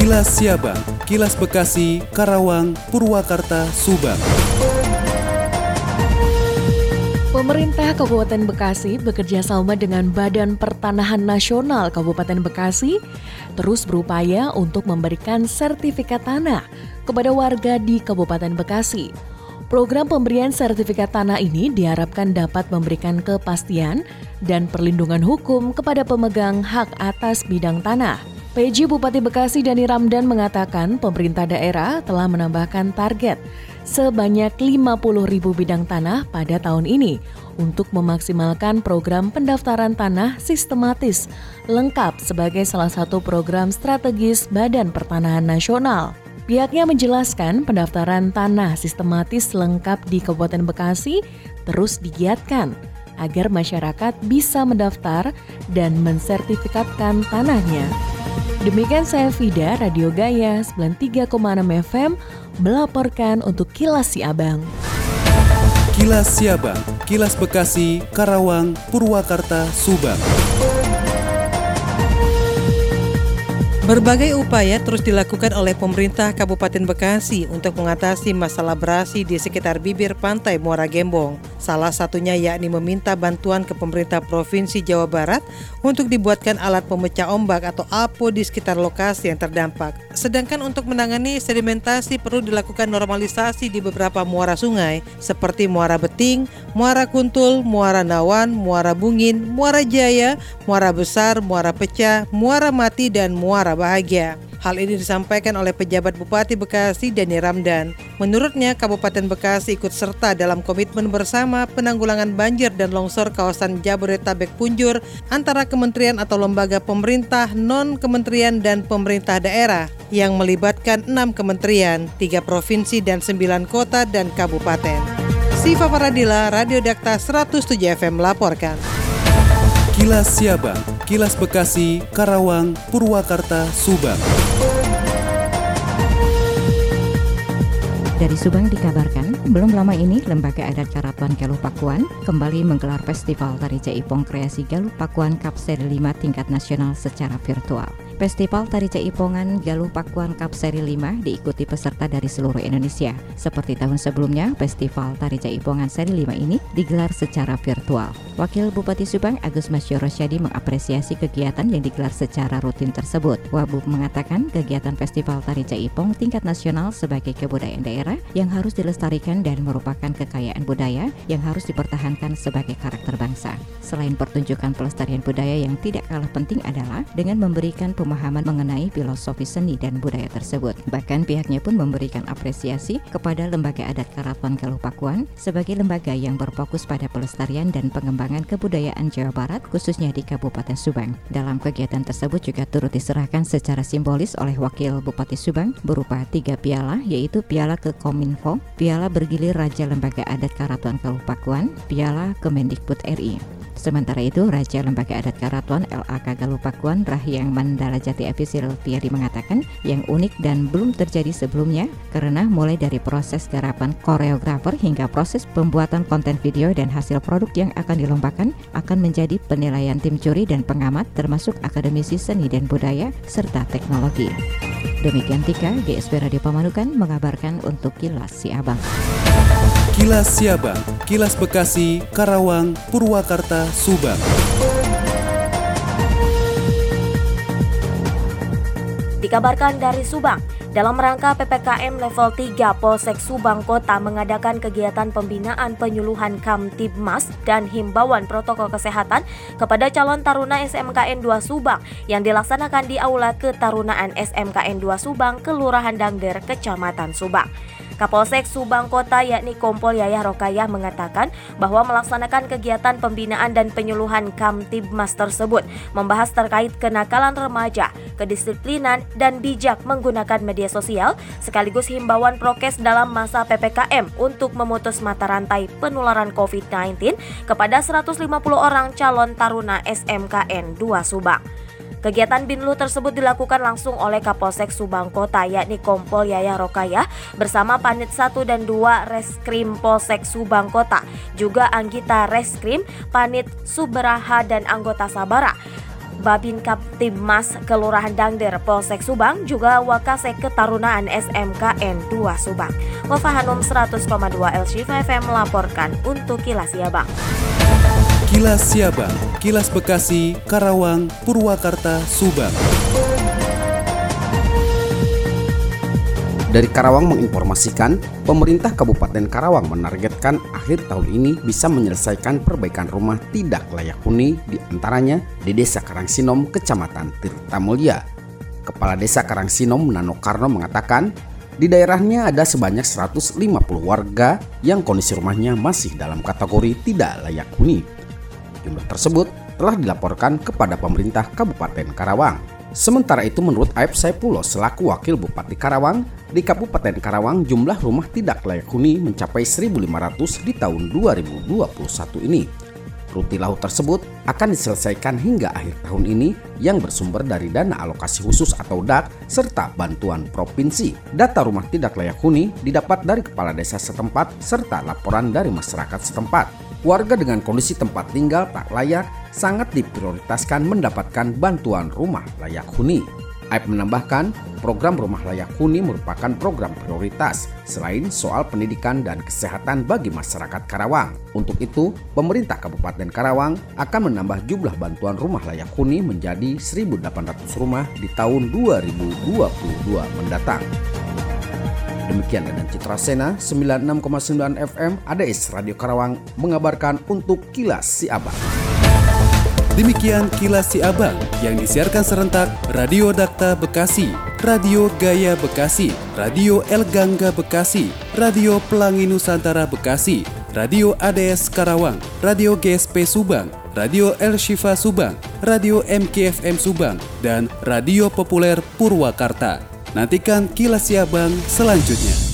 Kilas Siabang, Kilas Bekasi, Karawang, Purwakarta, Subang. Pemerintah Kabupaten Bekasi bekerja sama dengan Badan Pertanahan Nasional Kabupaten Bekasi terus berupaya untuk memberikan sertifikat tanah kepada warga di Kabupaten Bekasi. Program pemberian sertifikat tanah ini diharapkan dapat memberikan kepastian dan perlindungan hukum kepada pemegang hak atas bidang tanah. PJ Bupati Bekasi Dani Ramdan mengatakan pemerintah daerah telah menambahkan target sebanyak 50 ribu bidang tanah pada tahun ini untuk memaksimalkan program pendaftaran tanah sistematis lengkap sebagai salah satu program strategis Badan Pertanahan Nasional. Pihaknya menjelaskan pendaftaran tanah sistematis lengkap di Kabupaten Bekasi terus digiatkan agar masyarakat bisa mendaftar dan mensertifikatkan tanahnya. Demikian saya Fida, Radio Gaya 93,6 FM melaporkan untuk Kilas Si Abang. Kilas Siabang, Kilas Bekasi, Karawang, Purwakarta, Subang. Berbagai upaya terus dilakukan oleh pemerintah Kabupaten Bekasi untuk mengatasi masalah berasi di sekitar bibir pantai Muara Gembong. Salah satunya yakni meminta bantuan ke pemerintah Provinsi Jawa Barat untuk dibuatkan alat pemecah ombak atau APO di sekitar lokasi yang terdampak. Sedangkan untuk menangani sedimentasi perlu dilakukan normalisasi di beberapa muara sungai seperti Muara Beting, Muara Kuntul, Muara Nawan, Muara Bungin, Muara Jaya, Muara Besar, Muara Pecah, Muara Mati, dan Muara Bahagia. Hal ini disampaikan oleh pejabat Bupati Bekasi Dani Ramdan. Menurutnya, Kabupaten Bekasi ikut serta dalam komitmen bersama penanggulangan banjir dan longsor kawasan Jabodetabek Punjur antara kementerian atau lembaga pemerintah, non-kementerian, dan pemerintah daerah yang melibatkan enam kementerian, tiga provinsi, dan sembilan kota dan kabupaten. Siva Paradila, Radio Dakta 107 FM melaporkan. Kilas Siabang, Kilas Bekasi, Karawang, Purwakarta, Subang. Dari Subang dikabarkan, belum lama ini Lembaga Adat Karaton Galuh Pakuan kembali menggelar Festival Tari Jaipong Kreasi Galuh Pakuan Seri 5 tingkat nasional secara virtual. Festival Tari Jaipongan Galuh Pakuan Cup Seri 5 diikuti peserta dari seluruh Indonesia. Seperti tahun sebelumnya, Festival Tari Jaipongan Seri 5 ini digelar secara virtual. Wakil Bupati Subang Agus Masyur Rosyadi mengapresiasi kegiatan yang digelar secara rutin tersebut. Wabub mengatakan kegiatan Festival Tari Jaipong tingkat nasional sebagai kebudayaan daerah yang harus dilestarikan dan merupakan kekayaan budaya yang harus dipertahankan sebagai karakter bangsa. Selain pertunjukan pelestarian budaya yang tidak kalah penting adalah dengan memberikan pemahaman mengenai filosofi seni dan budaya tersebut. Bahkan pihaknya pun memberikan apresiasi kepada Lembaga Adat Karaton Galuh Pakuan sebagai lembaga yang berfokus pada pelestarian dan pengembangan kebudayaan Jawa Barat khususnya di Kabupaten Subang. Dalam kegiatan tersebut juga turut diserahkan secara simbolis oleh Wakil Bupati Subang berupa tiga piala yaitu Piala Kekominfo, Piala Bergilir Raja Lembaga Adat Karaton Galuh Pakuan, Piala Kemendikbud RI. Sementara itu, Raja Lembaga Adat Karaton LAK Galupakuan Rahyang Mandala Jati Episil Tiari mengatakan yang unik dan belum terjadi sebelumnya karena mulai dari proses garapan koreografer hingga proses pembuatan konten video dan hasil produk yang akan dilombakan akan menjadi penilaian tim juri dan pengamat termasuk akademisi seni dan budaya serta teknologi. Demikian Tika, GSP Radio Pamanukan mengabarkan untuk Kilas Si Abang. Kilas Siabang, Kilas Bekasi, Karawang, Purwakarta, Subang. Dikabarkan dari Subang, dalam rangka PPKM level 3 Polsek Subang Kota mengadakan kegiatan pembinaan penyuluhan Kamtibmas dan himbauan protokol kesehatan kepada calon taruna SMKN 2 Subang yang dilaksanakan di Aula Ketarunaan SMKN 2 Subang, Kelurahan Dangder, Kecamatan Subang. Kapolsek Subang Kota yakni Kompol Yayah Rokayah mengatakan bahwa melaksanakan kegiatan pembinaan dan penyuluhan Kamtibmas tersebut membahas terkait kenakalan remaja, kedisiplinan, dan bijak menggunakan media sosial sekaligus himbauan prokes dalam masa PPKM untuk memutus mata rantai penularan COVID-19 kepada 150 orang calon taruna SMKN 2 Subang. Kegiatan Binlu tersebut dilakukan langsung oleh Kapolsek Subang Kota yakni Kompol Yayah Rokayah bersama Panit 1 dan 2 Reskrim Polsek Subang Kota, juga Anggita Reskrim, Panit Suberaha dan anggota Sabara. Babin Kaptimmas Kelurahan Dangder Polsek Subang juga Wakasek Ketarunaan SMKN 2 Subang. Wafahanum 100,2 LC5 FM melaporkan untuk Kilas Siabang. Kilas Siabang, Kilas Bekasi, Karawang, Purwakarta, Subang. Dari Karawang menginformasikan, pemerintah Kabupaten Karawang menargetkan akhir tahun ini bisa menyelesaikan perbaikan rumah tidak layak huni di antaranya di Desa Karangsinom, Kecamatan Tirta Mulia. Kepala Desa Karangsinom Nano Karno mengatakan, di daerahnya ada sebanyak 150 warga yang kondisi rumahnya masih dalam kategori tidak layak huni. Jumlah tersebut telah dilaporkan kepada pemerintah Kabupaten Karawang. Sementara itu menurut Aib Saipullah selaku Wakil Bupati Karawang, di Kabupaten Karawang jumlah rumah tidak layak huni mencapai 1.500 di tahun 2021 ini. Ruti laut tersebut akan diselesaikan hingga akhir tahun ini yang bersumber dari dana alokasi khusus atau DAK serta bantuan provinsi. Data rumah tidak layak huni didapat dari kepala desa setempat serta laporan dari masyarakat setempat warga dengan kondisi tempat tinggal tak layak sangat diprioritaskan mendapatkan bantuan rumah layak huni. Aib menambahkan, program rumah layak huni merupakan program prioritas selain soal pendidikan dan kesehatan bagi masyarakat Karawang. Untuk itu, pemerintah Kabupaten Karawang akan menambah jumlah bantuan rumah layak huni menjadi 1.800 rumah di tahun 2022 mendatang. Demikian dan Citra Sena 96,9 FM ADS Radio Karawang mengabarkan untuk Kilas Si Abang. Demikian Kilas Si Abang yang disiarkan serentak Radio Dakta Bekasi, Radio Gaya Bekasi, Radio El Gangga Bekasi, Radio Pelangi Nusantara Bekasi, Radio ADS Karawang, Radio GSP Subang, Radio El Shifa Subang, Radio MKFM Subang, dan Radio Populer Purwakarta. Nantikan kilas Siabang selanjutnya.